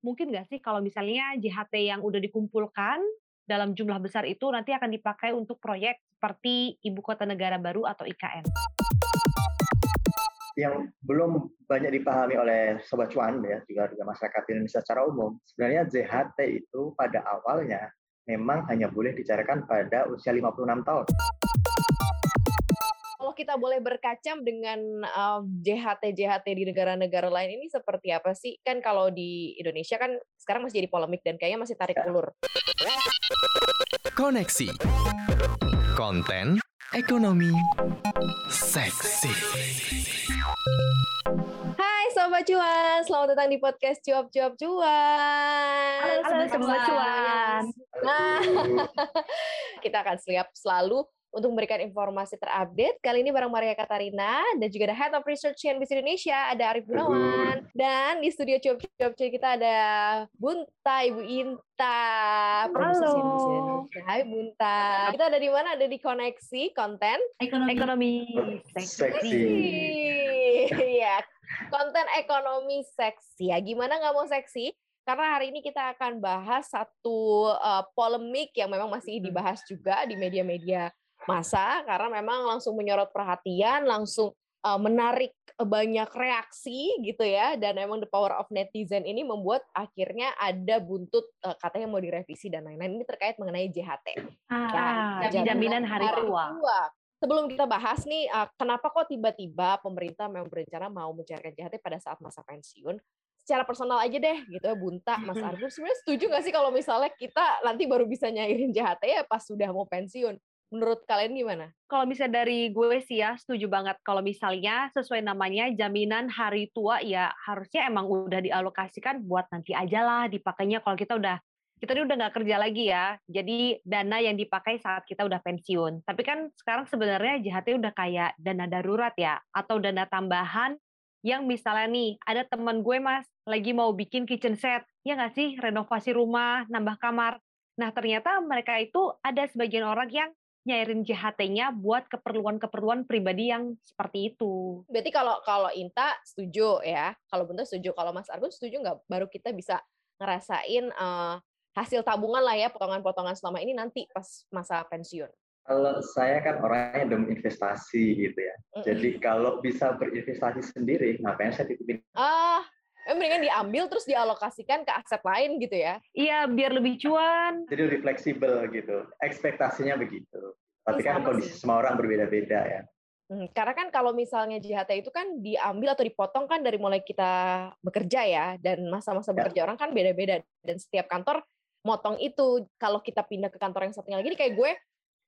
mungkin nggak sih kalau misalnya JHT yang udah dikumpulkan dalam jumlah besar itu nanti akan dipakai untuk proyek seperti Ibu Kota Negara Baru atau IKN? Yang belum banyak dipahami oleh Sobat Cuan ya, juga juga masyarakat Indonesia secara umum, sebenarnya JHT itu pada awalnya memang hanya boleh dicarikan pada usia 56 tahun kita boleh berkacam dengan uh, JHT JHT di negara-negara lain ini seperti apa sih? Kan kalau di Indonesia kan sekarang masih jadi polemik dan kayaknya masih tarik ya. ulur. Koneksi. Konten ekonomi seksi. Hai Sobat Cuan, selamat datang di podcast Cuap Cuap Cuan. Halo, Halo Sobat Cuan. Nah, kita akan siap selalu untuk memberikan informasi terupdate. Kali ini bareng Maria Katarina dan juga ada Head of Research CNBC Indonesia, ada Arif Gunawan. Dan di studio Cuap Cuap kita ada Bunta, Ibu Inta. Halo. Hai Bunta. Kita ada di mana? Ada di Koneksi Konten Ekonomi. Ekonomi. Seksi. Iya. Konten ekonomi seksi. Ya, gimana nggak mau seksi? karena hari ini kita akan bahas satu uh, polemik yang memang masih dibahas juga di media-media masa karena memang langsung menyorot perhatian, langsung uh, menarik banyak reaksi gitu ya dan memang the power of netizen ini membuat akhirnya ada buntut uh, katanya mau direvisi dan lain-lain ini terkait mengenai JHT. Ah, ya, jaminan hari, hari tua. tua. Sebelum kita bahas nih, uh, kenapa kok tiba-tiba pemerintah memang berencana mau mencairkan JHT pada saat masa pensiun? Secara personal aja deh, gitu ya, Bunta, Mas Argo, sebenarnya setuju nggak sih kalau misalnya kita nanti baru bisa nyairin JHT ya pas sudah mau pensiun? Menurut kalian gimana? Kalau misalnya dari gue sih ya setuju banget. Kalau misalnya sesuai namanya jaminan hari tua ya harusnya emang udah dialokasikan buat nanti aja lah dipakainya kalau kita udah kita ini udah nggak kerja lagi ya. Jadi dana yang dipakai saat kita udah pensiun. Tapi kan sekarang sebenarnya JHT udah kayak dana darurat ya atau dana tambahan yang misalnya nih ada teman gue mas lagi mau bikin kitchen set ya nggak sih renovasi rumah nambah kamar nah ternyata mereka itu ada sebagian orang yang nyairin JHT-nya buat keperluan-keperluan pribadi yang seperti itu. Berarti kalau kalau Inta setuju ya, kalau Bunda setuju, kalau Mas Argun setuju nggak? Baru kita bisa ngerasain uh, hasil tabungan lah ya, potongan-potongan selama ini nanti pas masa pensiun. Kalau saya kan orangnya dem investasi gitu ya. Mm -hmm. Jadi kalau bisa berinvestasi sendiri, ngapain saya titipin? Ah, mendingan diambil terus dialokasikan ke aset lain gitu ya. Iya, biar lebih cuan. Jadi lebih fleksibel gitu. Ekspektasinya begitu. Tapi kan kondisi sih. semua orang berbeda-beda ya. Hmm, karena kan kalau misalnya JHT itu kan diambil atau dipotong kan dari mulai kita bekerja ya, dan masa-masa ya. bekerja orang kan beda-beda. Dan setiap kantor motong itu. Kalau kita pindah ke kantor yang satunya lagi, kayak gue,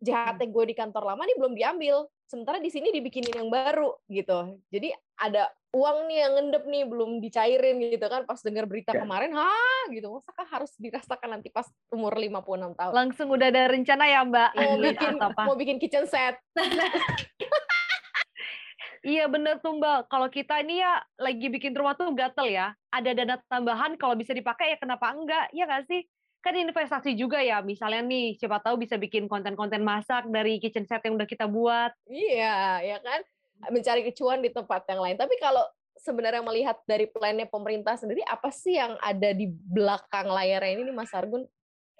JHT gue di kantor lama nih belum diambil. Sementara di sini dibikinin yang baru gitu. Jadi ada uang nih yang ngendep nih belum dicairin gitu kan pas dengar berita ya. kemarin ha gitu masakah harus dirasakan nanti pas umur 56 tahun langsung udah ada rencana ya mbak mau bikin apa? mau bikin kitchen set Iya bener tuh Mbak. Kalau kita ini ya lagi bikin rumah tuh gatel ya. Ada dana tambahan kalau bisa dipakai ya kenapa enggak? Ya nggak sih? Kan investasi juga ya. Misalnya nih siapa tahu bisa bikin konten-konten masak dari kitchen set yang udah kita buat. Iya, ya kan? mencari kecuan di tempat yang lain. Tapi kalau sebenarnya melihat dari plannya pemerintah sendiri, apa sih yang ada di belakang layar ini, Mas Argun?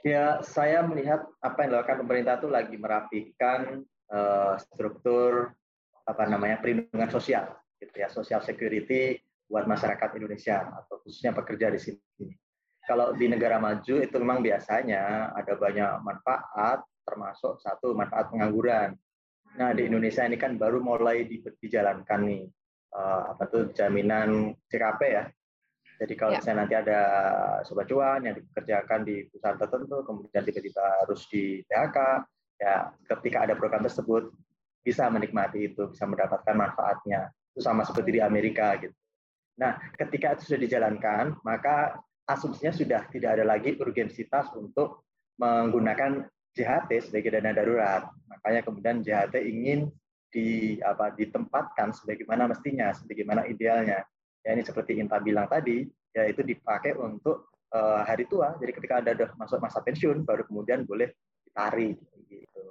Ya, saya melihat apa yang dilakukan pemerintah itu lagi merapikan uh, struktur apa namanya perlindungan sosial, gitu ya, social security buat masyarakat Indonesia atau khususnya pekerja di sini. Kalau di negara maju itu memang biasanya ada banyak manfaat, termasuk satu manfaat pengangguran. Nah di Indonesia ini kan baru mulai di, dijalankan nih uh, apa tuh jaminan CKP ya. Jadi kalau ya. misalnya nanti ada sobat cuan yang dikerjakan di perusahaan tertentu, kemudian tiba-tiba harus di PHK, ya ketika ada program tersebut bisa menikmati itu, bisa mendapatkan manfaatnya. Itu sama seperti di Amerika gitu. Nah, ketika itu sudah dijalankan, maka asumsinya sudah tidak ada lagi urgensitas untuk menggunakan JHT sebagai dana darurat. Makanya kemudian JHT ingin di apa ditempatkan sebagaimana mestinya, sebagaimana idealnya. Ya ini seperti Inta bilang tadi, ya itu dipakai untuk uh, hari tua. Jadi ketika ada udah masuk masa pensiun, baru kemudian boleh ditarik gitu.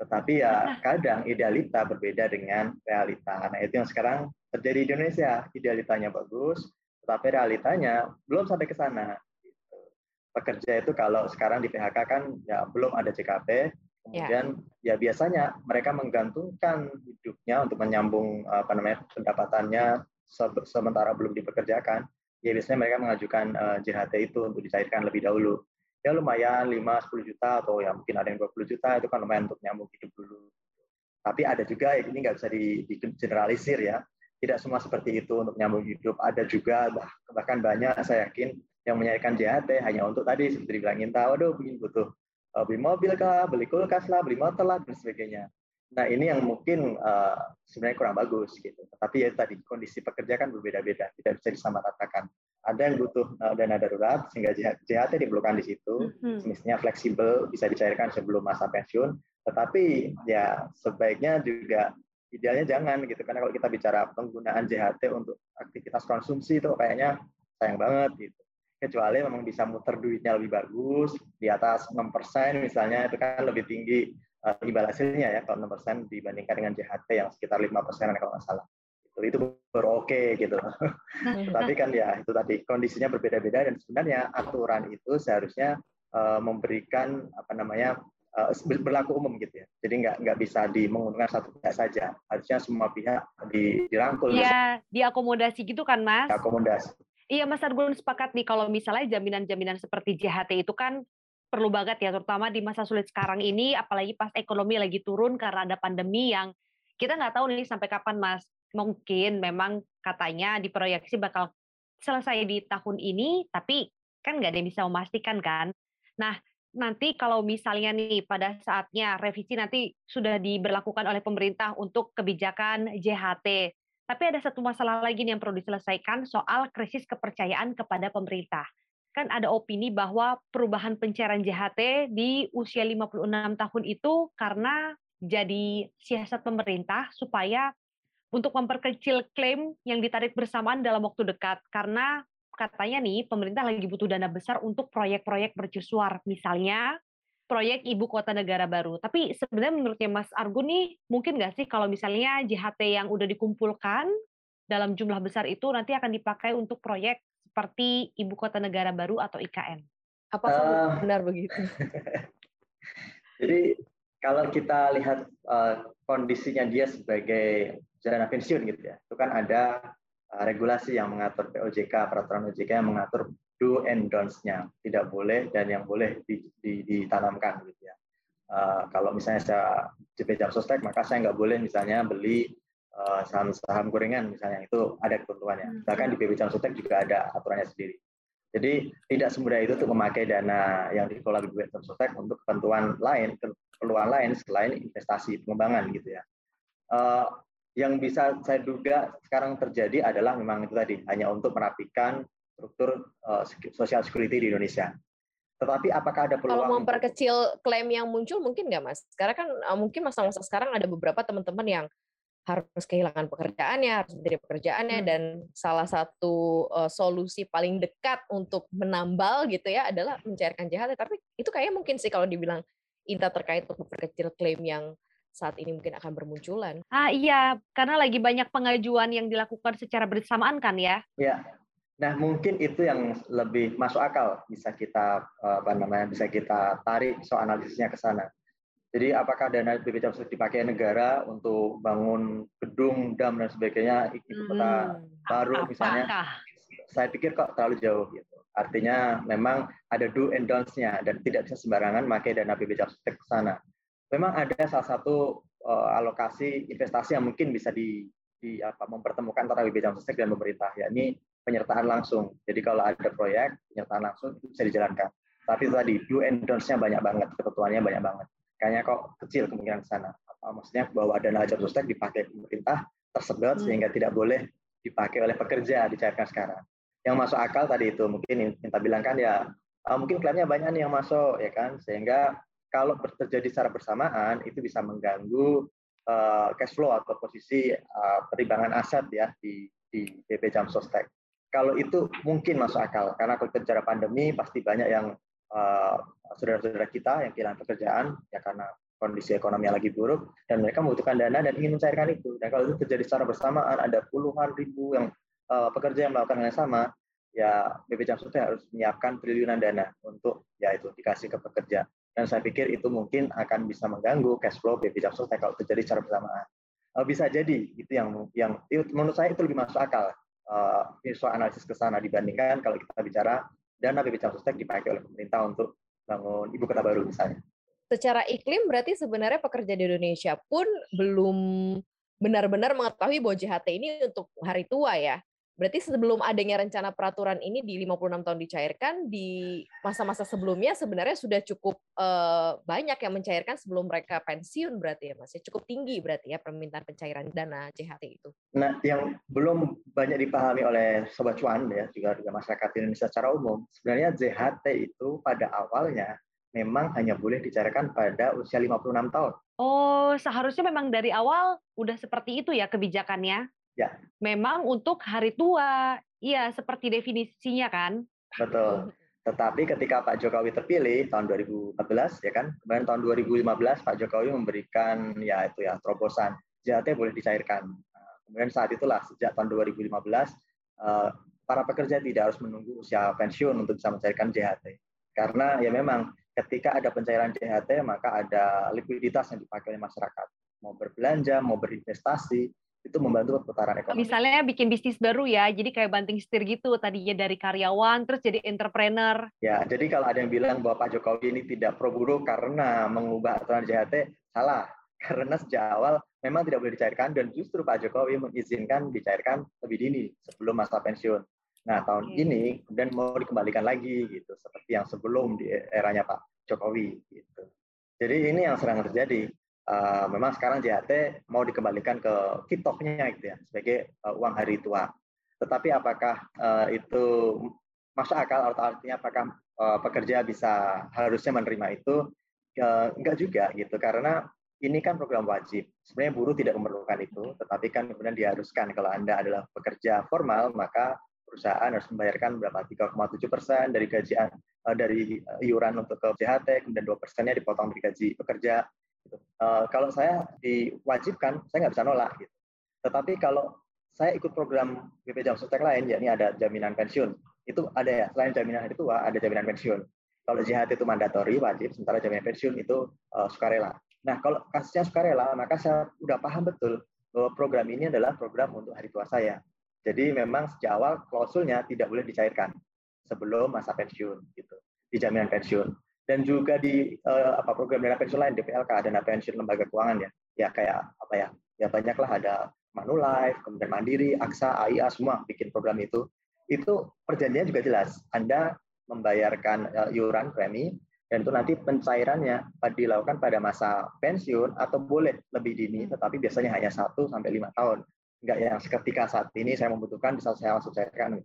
Tetapi ya kadang idealita berbeda dengan realita. Nah itu yang sekarang terjadi di Indonesia. Idealitanya bagus, tetapi realitanya belum sampai ke sana. pekerja itu kalau sekarang di PHK kan ya belum ada JKP, kemudian ya, ya biasanya mereka menggantungkan hidupnya untuk menyambung apa namanya pendapatannya sementara belum dipekerjakan. Ya biasanya mereka mengajukan uh, eh, JHT itu untuk dicairkan lebih dahulu. Ya lumayan 5-10 juta atau ya mungkin ada yang 20 juta itu kan lumayan untuk nyambung hidup dulu. Tapi ada juga ini nggak bisa di, di generalisir ya. Tidak semua seperti itu untuk nyambung hidup. Ada juga bahkan banyak saya yakin yang menyairkan JHT hanya untuk tadi seperti dibilangin tahu, aduh ingin butuh uh, beli mobil kah, beli kulkas lah, beli motor lah dan sebagainya. Nah ini yang mungkin uh, sebenarnya kurang bagus gitu. Tapi ya tadi kondisi pekerja kan berbeda-beda, tidak bisa disamaratakan. Ada yang butuh uh, dana darurat sehingga JHT diperlukan di situ, mm-hmm. semestinya fleksibel bisa dicairkan sebelum masa pensiun. Tetapi ya sebaiknya juga idealnya jangan gitu karena kalau kita bicara penggunaan JHT untuk aktivitas konsumsi itu kayaknya sayang banget gitu. Kecuali memang bisa muter duitnya lebih bagus di atas 6% misalnya itu kan lebih tinggi uh, imbal hasilnya ya kalau 6% dibandingkan dengan JHT yang sekitar 5% kalau nggak salah. Itu itu baru oke okay, gitu. Tapi kan ya itu tadi kondisinya berbeda-beda dan sebenarnya aturan itu seharusnya uh, memberikan apa namanya berlaku umum gitu ya. Jadi nggak nggak bisa dimenguntungkan satu pihak saja. Harusnya semua pihak di, dirangkul. Iya, diakomodasi gitu kan, Mas? Diakomodasi. Iya, Mas Argun sepakat nih kalau misalnya jaminan-jaminan seperti JHT itu kan perlu banget ya, terutama di masa sulit sekarang ini, apalagi pas ekonomi lagi turun karena ada pandemi yang kita nggak tahu nih sampai kapan, Mas. Mungkin memang katanya diproyeksi bakal selesai di tahun ini, tapi kan nggak ada yang bisa memastikan kan. Nah, nanti kalau misalnya nih pada saatnya revisi nanti sudah diberlakukan oleh pemerintah untuk kebijakan JHT. Tapi ada satu masalah lagi nih yang perlu diselesaikan soal krisis kepercayaan kepada pemerintah. Kan ada opini bahwa perubahan pencairan JHT di usia 56 tahun itu karena jadi siasat pemerintah supaya untuk memperkecil klaim yang ditarik bersamaan dalam waktu dekat karena katanya nih pemerintah lagi butuh dana besar untuk proyek-proyek mercusuar, misalnya proyek ibu kota negara baru. Tapi sebenarnya menurutnya Mas Argun nih mungkin nggak sih kalau misalnya JHT yang udah dikumpulkan dalam jumlah besar itu nanti akan dipakai untuk proyek seperti ibu kota negara baru atau IKN? Apakah uh, benar begitu? Jadi kalau kita lihat uh, kondisinya dia sebagai dana pensiun gitu ya, itu kan ada Eh, regulasi yang mengatur POJK, peraturan OJK yang mengatur do and don'ts-nya, tidak boleh dan yang boleh ditanamkan gitu ya. Uh, kalau misalnya saya JP Jam Sostek, maka saya nggak boleh misalnya beli uh, saham-saham gorengan misalnya itu ada ketentuannya. Hmm. Bahkan di PB Jam Sostek juga ada aturannya sendiri. Jadi tidak semudah itu untuk memakai dana yang dikelola di Jam Sostek untuk ketentuan lain, keperluan lain selain investasi pengembangan gitu ya. Uh, yang bisa saya duga sekarang terjadi adalah memang itu tadi hanya untuk merapikan struktur uh, social security di Indonesia. Tetapi apakah ada peluang kalau memperkecil klaim yang muncul mungkin nggak mas? Sekarang kan uh, mungkin masa-masa sekarang ada beberapa teman-teman yang harus kehilangan pekerjaannya, harus menjadi pekerjaannya, hmm. dan salah satu uh, solusi paling dekat untuk menambal gitu ya adalah mencairkan JHT. Tapi itu kayaknya mungkin sih kalau dibilang Inta terkait untuk memperkecil klaim yang saat ini mungkin akan bermunculan. Ah iya, karena lagi banyak pengajuan yang dilakukan secara bersamaan kan ya? Iya. Nah mungkin itu yang lebih masuk akal bisa kita apa namanya bisa kita tarik soal analisisnya ke sana. Jadi apakah dana BPJS dipakai negara untuk bangun gedung, dam dan sebagainya ibu kota hmm, baru apakah? misalnya? Saya pikir kok terlalu jauh gitu. Artinya memang ada do and don'ts-nya dan tidak bisa sembarangan pakai dana BPJS ke sana memang ada salah satu uh, alokasi investasi yang mungkin bisa di, di apa mempertemukan antara BB Jamstek dan pemerintah yakni penyertaan langsung. Jadi kalau ada proyek penyertaan langsung itu bisa dijalankan. Tapi tadi do and don'ts-nya banyak banget, ketentuannya banyak banget. Kayaknya kok kecil kemungkinan ke sana. Maksudnya bahwa dana Jamstek dipakai pemerintah tersedot hmm. sehingga tidak boleh dipakai oleh pekerja dicairkan sekarang. Yang masuk akal tadi itu mungkin yang kita bilang kan ya uh, mungkin klaimnya banyak nih yang masuk ya kan sehingga kalau terjadi secara bersamaan itu bisa mengganggu uh, cash flow atau posisi uh, perimbangan aset ya di di BP Jam Sostek. Kalau itu mungkin masuk akal karena kalau bicara pandemi pasti banyak yang uh, saudara-saudara kita yang kehilangan pekerjaan ya karena kondisi ekonomi yang lagi buruk dan mereka membutuhkan dana dan ingin mencairkan itu. Dan kalau itu terjadi secara bersamaan ada puluhan ribu yang uh, pekerja yang melakukan hal yang sama, ya BP Jam Sostek harus menyiapkan triliunan dana untuk ya itu dikasih ke pekerja. Dan saya pikir itu mungkin akan bisa mengganggu cash flow BP Sostek kalau terjadi secara bersamaan. Uh, bisa jadi itu yang yang menurut saya itu lebih masuk akal uh, visual analisis ke sana dibandingkan kalau kita bicara dana BP Jam Sostek dipakai oleh pemerintah untuk bangun ibu kota baru misalnya secara iklim berarti sebenarnya pekerja di Indonesia pun belum benar-benar mengetahui bahwa JHT ini untuk hari tua ya. Berarti sebelum adanya rencana peraturan ini di 56 tahun dicairkan, di masa-masa sebelumnya sebenarnya sudah cukup uh, banyak yang mencairkan sebelum mereka pensiun berarti ya Mas. Ya, cukup tinggi berarti ya permintaan pencairan dana JHT itu. Nah, yang belum banyak dipahami oleh Sobat Cuan ya, juga juga masyarakat Indonesia secara umum, sebenarnya JHT itu pada awalnya memang hanya boleh dicairkan pada usia 56 tahun. Oh, seharusnya memang dari awal udah seperti itu ya kebijakannya? Ya. Memang untuk hari tua. Iya, seperti definisinya kan? Betul. Tetapi ketika Pak Jokowi terpilih tahun 2014 ya kan, kemudian tahun 2015 Pak Jokowi memberikan ya itu ya terobosan JHT boleh dicairkan. Nah, kemudian saat itulah sejak tahun 2015 eh, para pekerja tidak harus menunggu usia pensiun untuk bisa mencairkan JHT. Karena ya memang ketika ada pencairan JHT maka ada likuiditas yang dipakai oleh masyarakat mau berbelanja mau berinvestasi itu membantu perputaran ekonomi. Misalnya bikin bisnis baru ya, jadi kayak banting setir gitu, tadinya dari karyawan terus jadi entrepreneur. Ya, jadi kalau ada yang bilang bahwa Pak Jokowi ini tidak pro buruh karena mengubah aturan JHT, salah. Karena sejak awal memang tidak boleh dicairkan dan justru Pak Jokowi mengizinkan dicairkan lebih dini sebelum masa pensiun. Nah, tahun okay. ini kemudian mau dikembalikan lagi gitu, seperti yang sebelum di eranya Pak Jokowi gitu. Jadi ini yang sedang terjadi. Uh, memang sekarang JHT mau dikembalikan ke kitoknya gitu ya, sebagai uh, uang hari tua. Tetapi apakah uh, itu masuk akal atau artinya apakah uh, pekerja bisa harusnya menerima itu? Uh, enggak juga gitu, karena ini kan program wajib. Sebenarnya buruh tidak memerlukan itu, tetapi kan kemudian diharuskan kalau Anda adalah pekerja formal, maka perusahaan harus membayarkan berapa 3,7 persen dari gaji dari iuran untuk ke JHT, kemudian dua persennya dipotong dari gaji pekerja. Gitu. Uh, kalau saya diwajibkan, saya nggak bisa nolak. Gitu. Tetapi kalau saya ikut program BP Jam Sostek lain, yakni ada jaminan pensiun. Itu ada ya, selain jaminan hari tua, ada jaminan pensiun. Kalau JHT itu mandatori, wajib, sementara jaminan pensiun itu uh, sukarela. Nah, kalau kasusnya sukarela, maka saya udah paham betul bahwa program ini adalah program untuk hari tua saya. Jadi memang sejak awal klausulnya tidak boleh dicairkan sebelum masa pensiun gitu di jaminan pensiun dan juga di uh, apa program dana pensiun lain DPLK dana pensiun lembaga keuangan ya. Ya kayak apa ya ya banyaklah ada Manulife kemudian Mandiri Aksa AIA semua bikin program itu. Itu perjanjiannya juga jelas. Anda membayarkan uh, iuran premi dan itu nanti pencairannya dilakukan pada masa pensiun atau boleh lebih dini tetapi biasanya hanya satu sampai lima tahun. Nggak yang seketika saat ini saya membutuhkan bisa saya langsung cairkan.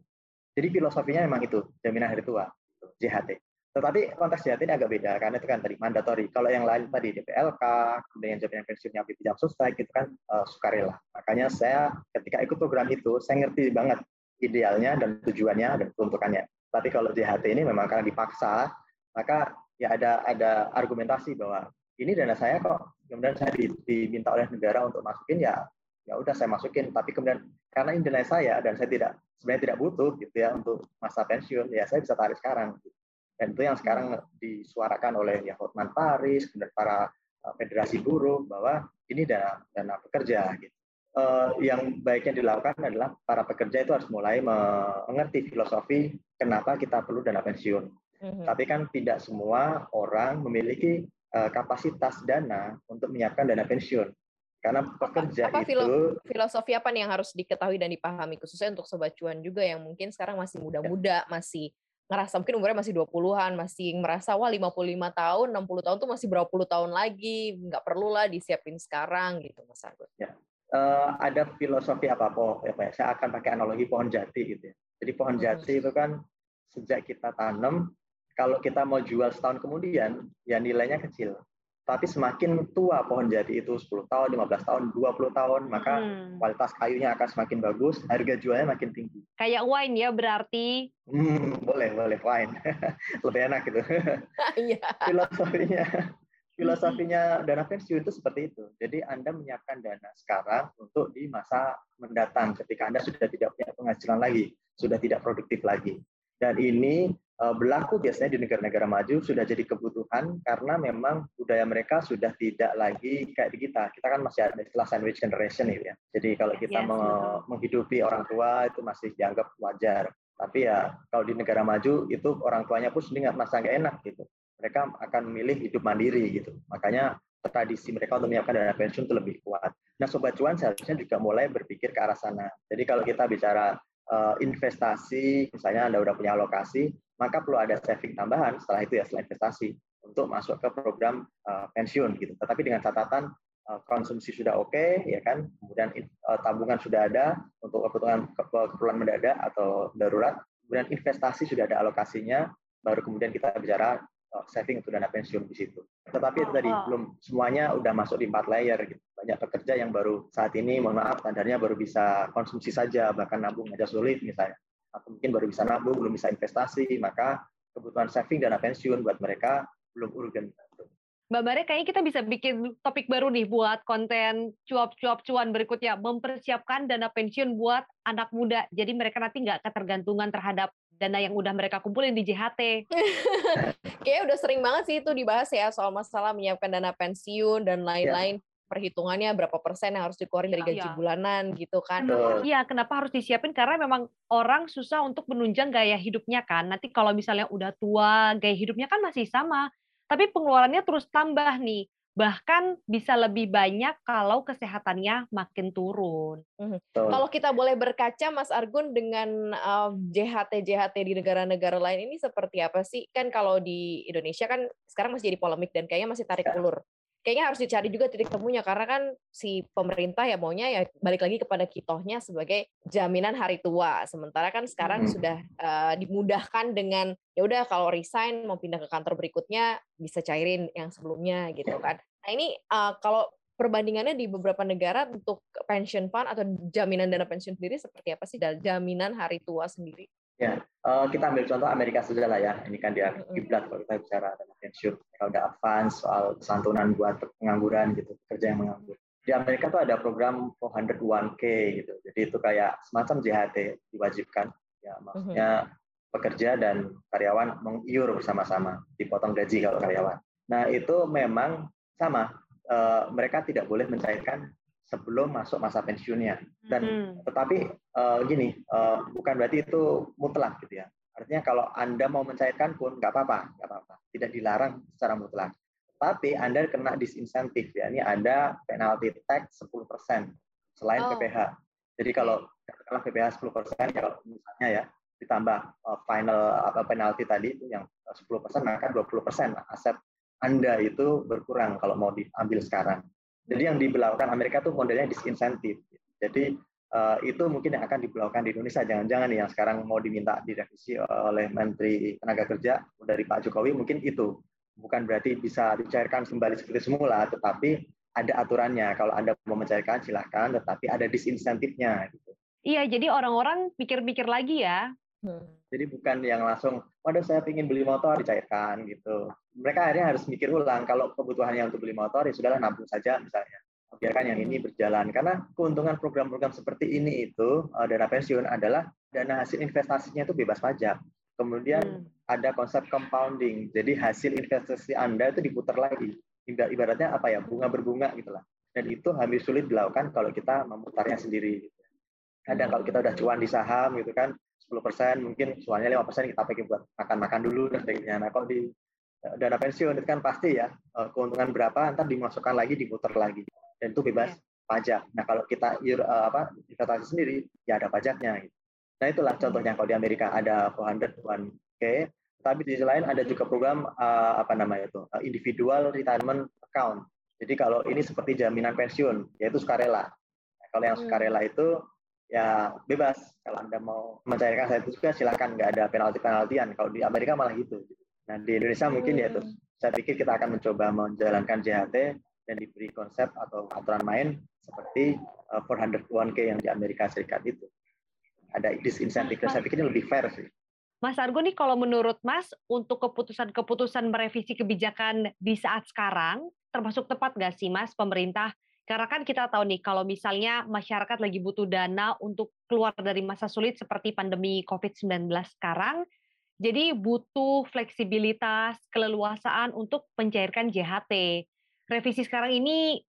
Jadi filosofinya memang itu jaminan hari tua JHT. Tetapi konteks JHT ini agak beda karena itu kan tadi mandatori. Kalau yang lain tadi DPLK, kemudian jaminan pensiunnya tidak Sustai itu kan uh, sukarela. Makanya saya ketika ikut program itu saya ngerti banget idealnya dan tujuannya dan peruntukannya. Tapi kalau JHT ini memang karena dipaksa, maka ya ada ada argumentasi bahwa ini dana saya kok, kemudian saya diminta oleh negara untuk masukin ya ya udah saya masukin tapi kemudian karena ini nilai saya dan saya tidak sebenarnya tidak butuh gitu ya untuk masa pensiun ya saya bisa tarik sekarang dan itu yang sekarang disuarakan oleh ya Hotman Paris kemudian para eh, federasi buruh bahwa ini dana dana pekerja gitu. Uh, yang baiknya dilakukan adalah para pekerja itu harus mulai mengerti filosofi kenapa kita perlu dana pensiun. Mm-hmm. Tapi kan tidak semua orang memiliki uh, kapasitas dana untuk menyiapkan dana pensiun. Karena pekerja apa, apa itu filosofi apa nih yang harus diketahui dan dipahami khususnya untuk sobat cuan juga yang mungkin sekarang masih muda-muda, ya. masih ngerasa mungkin umurnya masih 20-an, masih merasa wah 55 tahun, 60 tahun tuh masih berapa puluh tahun lagi, nggak perlu lah disiapin sekarang gitu Mas Agus. Ya. Uh, ada filosofi apa po, apa ya, saya akan pakai analogi pohon jati gitu ya. Jadi pohon jati hmm. itu kan sejak kita tanam, kalau kita mau jual setahun kemudian, ya nilainya kecil. Tapi semakin tua pohon jati itu 10 tahun, 15 tahun, 20 tahun, maka hmm. kualitas kayunya akan semakin bagus, harga jualnya makin tinggi. Kayak wine ya berarti? Hmm, boleh, boleh wine. Lebih enak gitu. Iya. Filosofinya filosofinya dana pensiun itu seperti itu. Jadi Anda menyiapkan dana sekarang untuk di masa mendatang ketika Anda sudah tidak punya penghasilan lagi, sudah tidak produktif lagi. Dan ini berlaku biasanya di negara-negara maju sudah jadi kebutuhan karena memang budaya mereka sudah tidak lagi kayak di kita. Kita kan masih ada istilah sandwich generation gitu ya. Jadi kalau kita yes, menghidupi orang tua itu masih dianggap wajar. Tapi ya kalau di negara maju itu orang tuanya pun sendiri masa nggak enak gitu mereka akan memilih hidup mandiri gitu. Makanya tradisi mereka untuk menyiapkan dana pensiun itu lebih kuat. Nah, sobat cuan seharusnya juga mulai berpikir ke arah sana. Jadi kalau kita bicara uh, investasi, misalnya Anda udah punya alokasi, maka perlu ada saving tambahan setelah itu ya setelah investasi untuk masuk ke program uh, pensiun gitu. Tetapi dengan catatan uh, konsumsi sudah oke, okay, ya kan, kemudian uh, tabungan sudah ada untuk kebutuhan keperluan mendadak atau darurat, kemudian investasi sudah ada alokasinya, baru kemudian kita bicara Oh, saving untuk dana pensiun di situ. Tetapi itu tadi belum semuanya udah masuk di empat layer gitu. Banyak pekerja yang baru saat ini mohon maaf standarnya baru bisa konsumsi saja bahkan nabung aja sulit misalnya. Atau mungkin baru bisa nabung, belum bisa investasi, maka kebutuhan saving dana pensiun buat mereka belum urgen. Mbak Bare, kayaknya kita bisa bikin topik baru nih buat konten cuap-cuap cuan berikutnya. Mempersiapkan dana pensiun buat anak muda. Jadi mereka nanti nggak ketergantungan terhadap dana yang udah mereka kumpulin di JHT. Kayaknya udah sering banget sih itu dibahas ya soal masalah menyiapkan dana pensiun dan lain-lain. Ya. Perhitungannya berapa persen yang harus dikeluarin dari gaji ya. bulanan gitu kan. Iya, kenapa harus disiapin? Karena memang orang susah untuk menunjang gaya hidupnya kan. Nanti kalau misalnya udah tua, gaya hidupnya kan masih sama tapi pengeluarannya terus tambah nih. Bahkan bisa lebih banyak kalau kesehatannya makin turun. Hmm. Kalau kita boleh berkaca, Mas Argun, dengan uh, JHT-JHT di negara-negara lain ini seperti apa sih? Kan kalau di Indonesia kan sekarang masih jadi polemik dan kayaknya masih tarik ya. ulur kayaknya harus dicari juga titik temunya karena kan si pemerintah ya maunya ya balik lagi kepada kitohnya sebagai jaminan hari tua. Sementara kan sekarang hmm. sudah uh, dimudahkan dengan ya udah kalau resign mau pindah ke kantor berikutnya bisa cairin yang sebelumnya gitu ya. kan. Nah ini uh, kalau perbandingannya di beberapa negara untuk pension fund atau jaminan dana pensiun sendiri seperti apa sih dan jaminan hari tua sendiri? Ya, uh, kita ambil contoh Amerika saja lah ya. Ini kan dia kiblat kalau kita bicara dana pensiun. Kalau udah advance soal santunan buat pengangguran gitu, kerja yang menganggur. Di Amerika tuh ada program 401k gitu. Jadi itu kayak semacam JHT diwajibkan. Ya, maksudnya pekerja dan karyawan mengiur bersama-sama, dipotong gaji kalau karyawan. Nah itu memang sama. Uh, mereka tidak boleh mencairkan sebelum masuk masa pensiunnya. Dan hmm. tetapi uh, gini, uh, bukan berarti itu mutlak gitu ya. Artinya kalau Anda mau mencairkan pun nggak apa-apa, nggak apa-apa. Tidak dilarang secara mutlak. Tapi Anda kena disinsentif ya. Ini ada penalti tax 10% selain oh. PPH. Jadi kalau katakanlah PPH 10% ya kalau misalnya ya ditambah uh, final apa penalti tadi itu yang 10% maka 20% aset Anda itu berkurang kalau mau diambil sekarang. Jadi yang diberlakukan Amerika tuh modelnya disinsentif. Jadi uh, itu mungkin yang akan diberlakukan di Indonesia. Jangan-jangan yang sekarang mau diminta direvisi oleh Menteri Tenaga Kerja dari Pak Jokowi mungkin itu. Bukan berarti bisa dicairkan kembali seperti semula, tetapi ada aturannya. Kalau Anda mau mencairkan silahkan, tetapi ada disinsentifnya. Gitu. Iya, jadi orang-orang pikir-pikir lagi ya. Hmm. Jadi bukan yang langsung, waduh saya ingin beli motor dicairkan gitu. Mereka akhirnya harus mikir ulang kalau kebutuhannya untuk beli motor ya sudahlah nabung saja misalnya. Biarkan yang ini hmm. berjalan. Karena keuntungan program-program seperti ini itu uh, dana pensiun adalah dana hasil investasinya itu bebas pajak. Kemudian hmm. ada konsep compounding. Jadi hasil investasi anda itu diputar lagi. Ibaratnya apa ya? Bunga berbunga gitulah dan itu hampir sulit dilakukan kalau kita memutarnya sendiri. Gitu. kadang kalau kita udah cuan di saham gitu kan 10% mungkin cuannya 5% kita pakai buat makan-makan dulu dan sebagainya nah kalau di dana pensiun itu kan pasti ya eh, keuntungan berapa nanti dimasukkan lagi diputar lagi dan itu bebas yeah. pajak. Nah kalau kita uh, apa investasi sendiri ya ada pajaknya. Gitu. Nah itulah contohnya kalau di Amerika ada 401k, tapi di sisi lain ada juga program uh, apa namanya itu uh, individual retirement account. Jadi kalau ini seperti jaminan pensiun yaitu sukarela. Nah, kalau yang hmm. sukarela itu ya bebas kalau anda mau mencairkan saya itu juga silakan nggak ada penalti penaltian kalau di Amerika malah gitu Nah di Indonesia mungkin ya terus saya pikir kita akan mencoba menjalankan JHT dan diberi konsep atau aturan main seperti 401k uh, yang di Amerika Serikat itu. Ada disinsentif, saya pikir ini lebih fair sih. Mas Argo nih kalau menurut Mas untuk keputusan-keputusan merevisi kebijakan di saat sekarang termasuk tepat nggak sih Mas pemerintah? Karena kan kita tahu nih kalau misalnya masyarakat lagi butuh dana untuk keluar dari masa sulit seperti pandemi COVID-19 sekarang, jadi butuh fleksibilitas, keleluasaan untuk mencairkan JHT. Revisi sekarang ini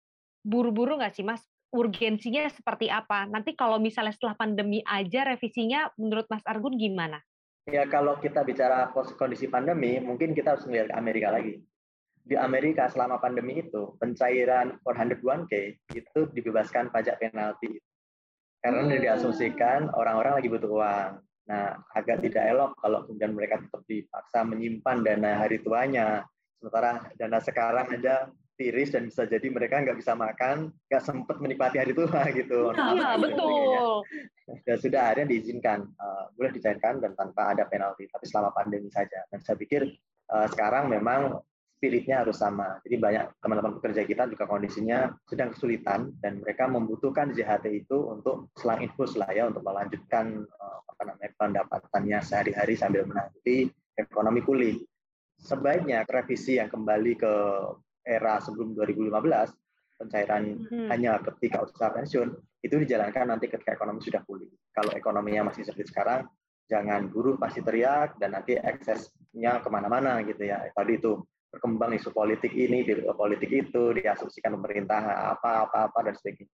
buru-buru nggak sih Mas? Urgensinya seperti apa? Nanti kalau misalnya setelah pandemi aja revisinya menurut Mas Argun gimana? Ya kalau kita bicara kondisi pandemi, mungkin kita harus melihat Amerika lagi. Di Amerika selama pandemi itu, pencairan 401k itu dibebaskan pajak penalti. Karena hmm. diasumsikan orang-orang lagi butuh uang. Nah, agak tidak elok kalau kemudian mereka tetap dipaksa menyimpan dana hari tuanya. Sementara dana sekarang aja tiris dan bisa jadi mereka nggak bisa makan, nggak sempat menikmati hari tua gitu. Iya betul. Ya sudah akhirnya diizinkan, uh, boleh dicairkan dan tanpa ada penalti, tapi selama pandemi saja. Dan saya pikir uh, sekarang memang spiritnya harus sama. Jadi banyak teman-teman pekerja kita juga kondisinya sedang kesulitan dan mereka membutuhkan JHT itu untuk selang infus lah ya untuk melanjutkan uh, apa namanya pendapatannya sehari-hari sambil menanti ekonomi pulih. Sebaiknya revisi yang kembali ke era sebelum 2015 pencairan hmm. hanya ketika usaha pensiun itu dijalankan nanti ketika ekonomi sudah pulih. Kalau ekonominya masih seperti sekarang, jangan buruh pasti teriak dan nanti eksesnya ke mana-mana gitu ya. Tadi itu berkembang isu politik ini, politik itu, diasumsikan pemerintah apa apa apa dan sebagainya.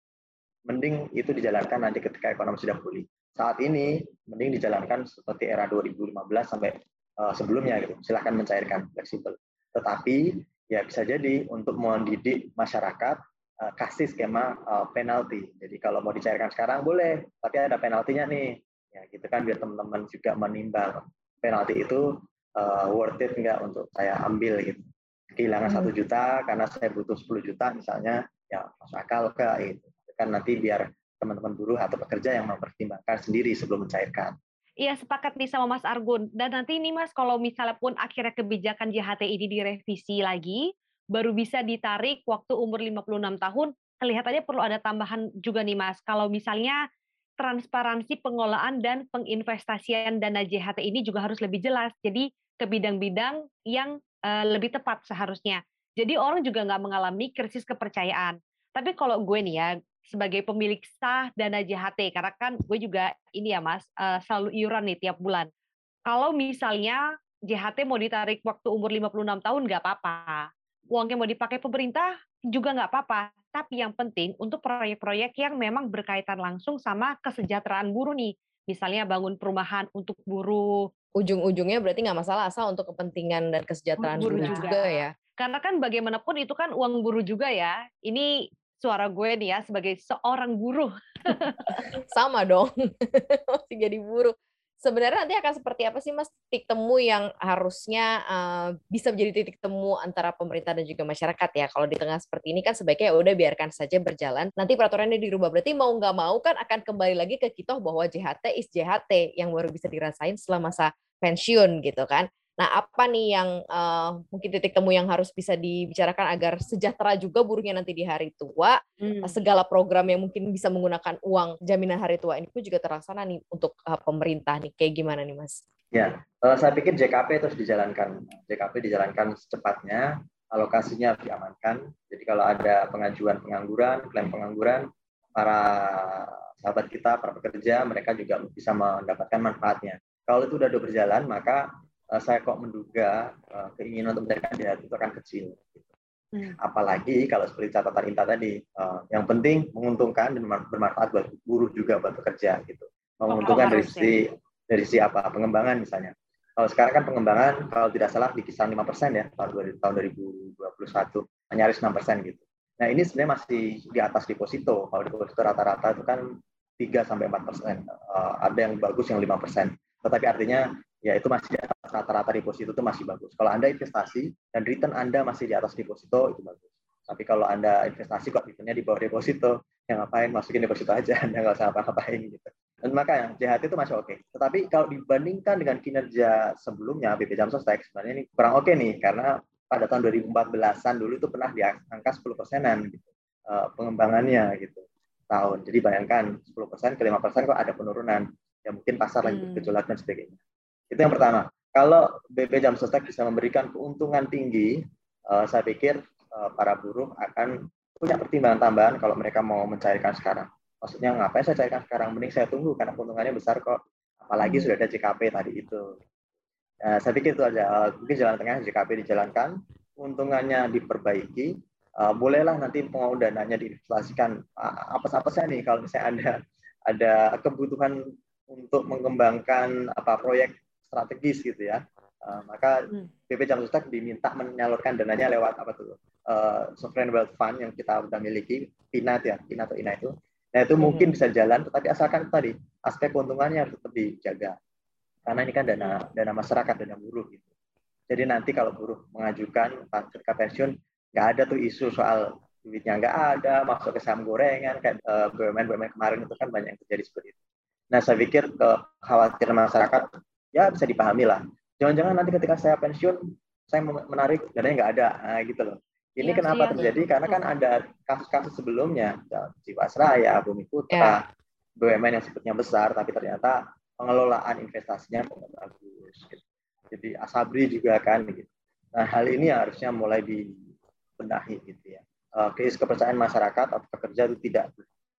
Mending itu dijalankan nanti ketika ekonomi sudah pulih. Saat ini mending dijalankan seperti era 2015 sampai uh, sebelumnya gitu. Silahkan mencairkan fleksibel. Tetapi ya bisa jadi untuk mendidik masyarakat uh, kasih skema penalti. Jadi kalau mau dicairkan sekarang boleh, tapi ada penaltinya nih. Ya gitu kan biar teman-teman juga menimbang penalti itu uh, worth it enggak untuk saya ambil gitu. Kehilangan satu hmm. juta karena saya butuh 10 juta misalnya, ya masuk akal ke itu. Kan nanti biar teman-teman buruh atau pekerja yang mempertimbangkan sendiri sebelum mencairkan. Iya sepakat nih sama Mas Argun. Dan nanti ini Mas kalau misalnya pun akhirnya kebijakan JHT ini direvisi lagi, baru bisa ditarik waktu umur 56 tahun, kelihatannya perlu ada tambahan juga nih Mas. Kalau misalnya transparansi pengelolaan dan penginvestasian dana JHT ini juga harus lebih jelas. Jadi ke bidang-bidang yang uh, lebih tepat seharusnya. Jadi orang juga nggak mengalami krisis kepercayaan. Tapi kalau gue nih ya, sebagai pemilik sah dana JHT karena kan gue juga ini ya Mas uh, selalu iuran nih tiap bulan. Kalau misalnya JHT mau ditarik waktu umur 56 tahun nggak apa-apa. Uangnya mau dipakai pemerintah juga nggak apa-apa. Tapi yang penting untuk proyek-proyek yang memang berkaitan langsung sama kesejahteraan buruh nih. Misalnya bangun perumahan untuk buruh. Ujung-ujungnya berarti nggak masalah asal untuk kepentingan dan kesejahteraan buruh, buruh juga. juga ya. Karena kan bagaimanapun itu kan uang buruh juga ya. Ini suara gue nih ya sebagai seorang buruh. Sama dong, masih jadi buruh. Sebenarnya nanti akan seperti apa sih Mas titik temu yang harusnya uh, bisa menjadi titik temu antara pemerintah dan juga masyarakat ya. Kalau di tengah seperti ini kan sebaiknya ya udah biarkan saja berjalan. Nanti peraturannya dirubah. Berarti mau nggak mau kan akan kembali lagi ke kita bahwa JHT is JHT yang baru bisa dirasain setelah masa pensiun gitu kan. Nah, apa nih yang uh, mungkin titik temu yang harus bisa dibicarakan agar sejahtera juga buruhnya nanti di hari tua? Hmm. Segala program yang mungkin bisa menggunakan uang jaminan hari tua ini pun juga terlaksana nih untuk uh, pemerintah nih. Kayak gimana nih, Mas? Ya, uh, saya pikir JKP terus dijalankan. JKP dijalankan secepatnya, alokasinya diamankan. Jadi kalau ada pengajuan pengangguran, klaim pengangguran, para sahabat kita, para pekerja, mereka juga bisa mendapatkan manfaatnya. Kalau itu sudah berjalan, maka saya kok menduga uh, keinginan untuk mencarikan DHT itu akan kecil. Hmm. Apalagi kalau seperti catatan Inta tadi, uh, yang penting menguntungkan dan bermanfaat buat buruh juga buat pekerja gitu. Menguntungkan dari sisi dari sisi apa? Pengembangan misalnya. Kalau sekarang kan pengembangan kalau tidak salah di kisaran 5% ya tahun tahun 2021 nyaris 6% gitu. Nah ini sebenarnya masih di atas deposito. Kalau deposito rata-rata itu kan 3 sampai 4 persen. Ada yang bagus yang 5 persen. Tetapi artinya ya itu masih di atas rata-rata deposito itu masih bagus. Kalau Anda investasi dan return Anda masih di atas deposito itu bagus. Tapi kalau Anda investasi kok returnnya di bawah deposito, yang ngapain masukin deposito aja, Anda nggak usah apa-apain gitu. Dan makanya JHT itu masih oke. Okay. Tetapi kalau dibandingkan dengan kinerja sebelumnya BP Jam Sostek sebenarnya ini kurang oke okay nih karena pada tahun 2014-an dulu itu pernah di angka 10 persenan gitu uh, pengembangannya gitu tahun. Jadi bayangkan 10 persen ke 5 persen kok ada penurunan. Ya mungkin pasar lagi hmm. bergejolak dan sebagainya. Itu yang pertama. Kalau BP Jam Sostek bisa memberikan keuntungan tinggi, uh, saya pikir uh, para buruh akan punya pertimbangan tambahan kalau mereka mau mencairkan sekarang. Maksudnya ngapain saya cairkan sekarang? Mending saya tunggu karena keuntungannya besar kok. Apalagi hmm. sudah ada JKP tadi itu. Uh, saya pikir itu aja. Uh, mungkin jalan tengah JKP dijalankan, keuntungannya diperbaiki, uh, bolehlah nanti mau dananya diinvestasikan. Uh, apa apa saya nih kalau misalnya ada ada kebutuhan untuk mengembangkan apa proyek strategis gitu ya. Uh, maka hmm. BP Jamstek diminta menyalurkan dananya lewat apa tuh uh, sovereign wealth fund yang kita sudah miliki PINA ya PINA atau INA itu. Nah itu hmm. mungkin bisa jalan, tetapi asalkan tadi aspek keuntungannya harus tetap dijaga. Karena ini kan dana dana masyarakat, dana buruh gitu. Jadi nanti kalau buruh mengajukan sertifikat pensiun, nggak ada tuh isu soal duitnya nggak ada, masuk ke saham gorengan, kayak uh, BUMN BUMN kemarin itu kan banyak yang terjadi seperti itu. Nah saya pikir kekhawatiran masyarakat ya bisa dipahami lah. Jangan-jangan nanti ketika saya pensiun, saya menarik dananya nggak ada, nah, gitu loh. Ini ya, kenapa iya, terjadi? Karena kan ada kasus-kasus sebelumnya, Jiwasraya, Bumi Putra, ya. BUMN yang sebetulnya besar, tapi ternyata pengelolaan investasinya bagus. Gitu. Jadi Asabri juga kan. Gitu. Nah hal ini harusnya mulai dibenahi gitu ya. Uh, kepercayaan masyarakat atau pekerja itu tidak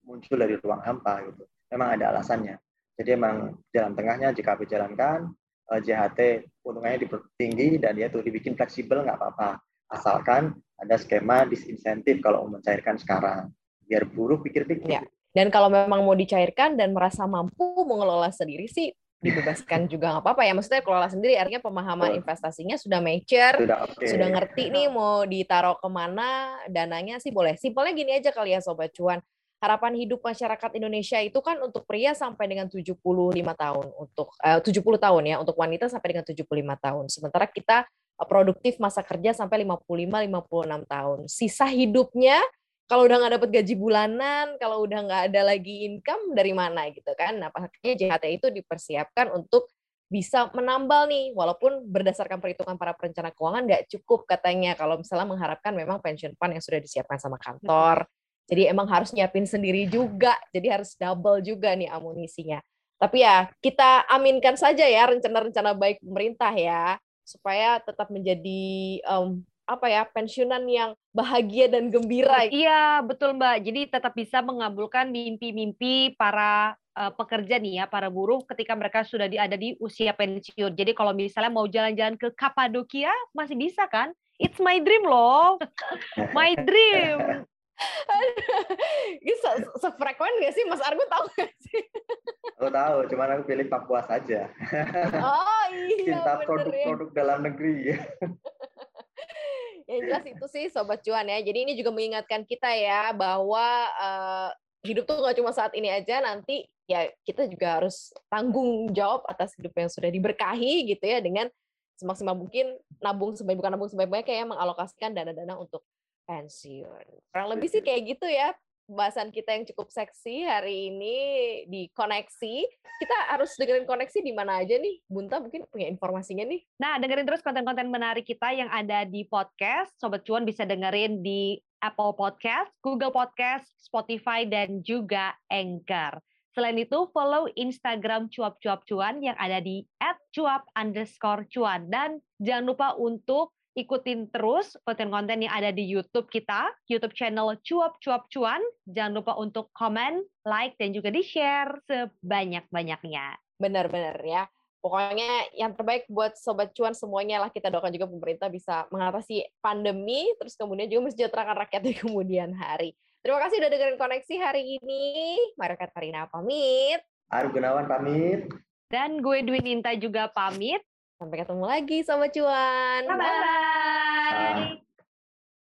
muncul dari ruang hampa gitu. Memang ada alasannya. Jadi emang jalan tengahnya jika dijalankan, uh, eh, JHT keuntungannya tinggi dan dia tuh dibikin fleksibel nggak apa-apa. Asalkan ada skema disinsentif kalau mau mencairkan sekarang. Biar buruh pikir-pikir. Ya. Dan kalau memang mau dicairkan dan merasa mampu mengelola sendiri sih dibebaskan juga nggak apa-apa ya. Maksudnya kelola sendiri artinya pemahaman investasinya sudah mature, sudah, okay. sudah ngerti nih mau ditaruh ke mana, dananya sih boleh. Simpelnya gini aja kali ya Sobat Cuan harapan hidup masyarakat Indonesia itu kan untuk pria sampai dengan 75 tahun untuk eh, uh, 70 tahun ya untuk wanita sampai dengan 75 tahun. Sementara kita uh, produktif masa kerja sampai 55 56 tahun. Sisa hidupnya kalau udah nggak dapat gaji bulanan, kalau udah nggak ada lagi income dari mana gitu kan. Nah, pastinya JHT itu dipersiapkan untuk bisa menambal nih, walaupun berdasarkan perhitungan para perencana keuangan nggak cukup katanya kalau misalnya mengharapkan memang pension fund yang sudah disiapkan sama kantor, jadi emang harus nyiapin sendiri juga. Jadi harus double juga nih amunisinya. Tapi ya kita aminkan saja ya rencana-rencana baik pemerintah ya supaya tetap menjadi um, apa ya pensiunan yang bahagia dan gembira. Iya betul Mbak. Jadi tetap bisa mengabulkan mimpi-mimpi para uh, pekerja nih ya, para buruh ketika mereka sudah di, ada di usia pensiun. Jadi kalau misalnya mau jalan-jalan ke Kapadokia masih bisa kan? It's my dream loh, my dream. Ini se sefrekuen gak sih Mas Argo tahu gak sih? Aku tahu, cuman aku pilih Papua saja. Oh iya. Cinta ya. produk-produk ya. dalam negeri. ya jelas itu sih Sobat Cuan ya. Jadi ini juga mengingatkan kita ya bahwa uh, hidup tuh gak cuma saat ini aja, nanti ya kita juga harus tanggung jawab atas hidup yang sudah diberkahi gitu ya dengan semaksimal mungkin nabung sebaik bukan nabung sebaik-baiknya kayak mengalokasikan dana-dana untuk pensiun. Kurang lebih sih kayak gitu ya pembahasan kita yang cukup seksi hari ini di koneksi. Kita harus dengerin koneksi di mana aja nih? Bunta mungkin punya informasinya nih. Nah, dengerin terus konten-konten menarik kita yang ada di podcast. Sobat Cuan bisa dengerin di Apple Podcast, Google Podcast, Spotify, dan juga Anchor. Selain itu, follow Instagram cuap-cuap cuan yang ada di @cuap underscore cuan. Dan jangan lupa untuk ikutin terus konten-konten yang ada di YouTube kita, YouTube channel Cuap Cuap Cuan. Jangan lupa untuk komen, like, dan juga di-share sebanyak-banyaknya. Benar-benar ya. Pokoknya yang terbaik buat Sobat Cuan semuanya lah kita doakan juga pemerintah bisa mengatasi pandemi, terus kemudian juga mensejahterakan rakyat di kemudian hari. Terima kasih udah dengerin koneksi hari ini. Marikat Karina pamit. Aru Gunawan pamit. Dan gue Dwi Ninta juga pamit. Sampai ketemu lagi Sobat Cuan. Bye-bye.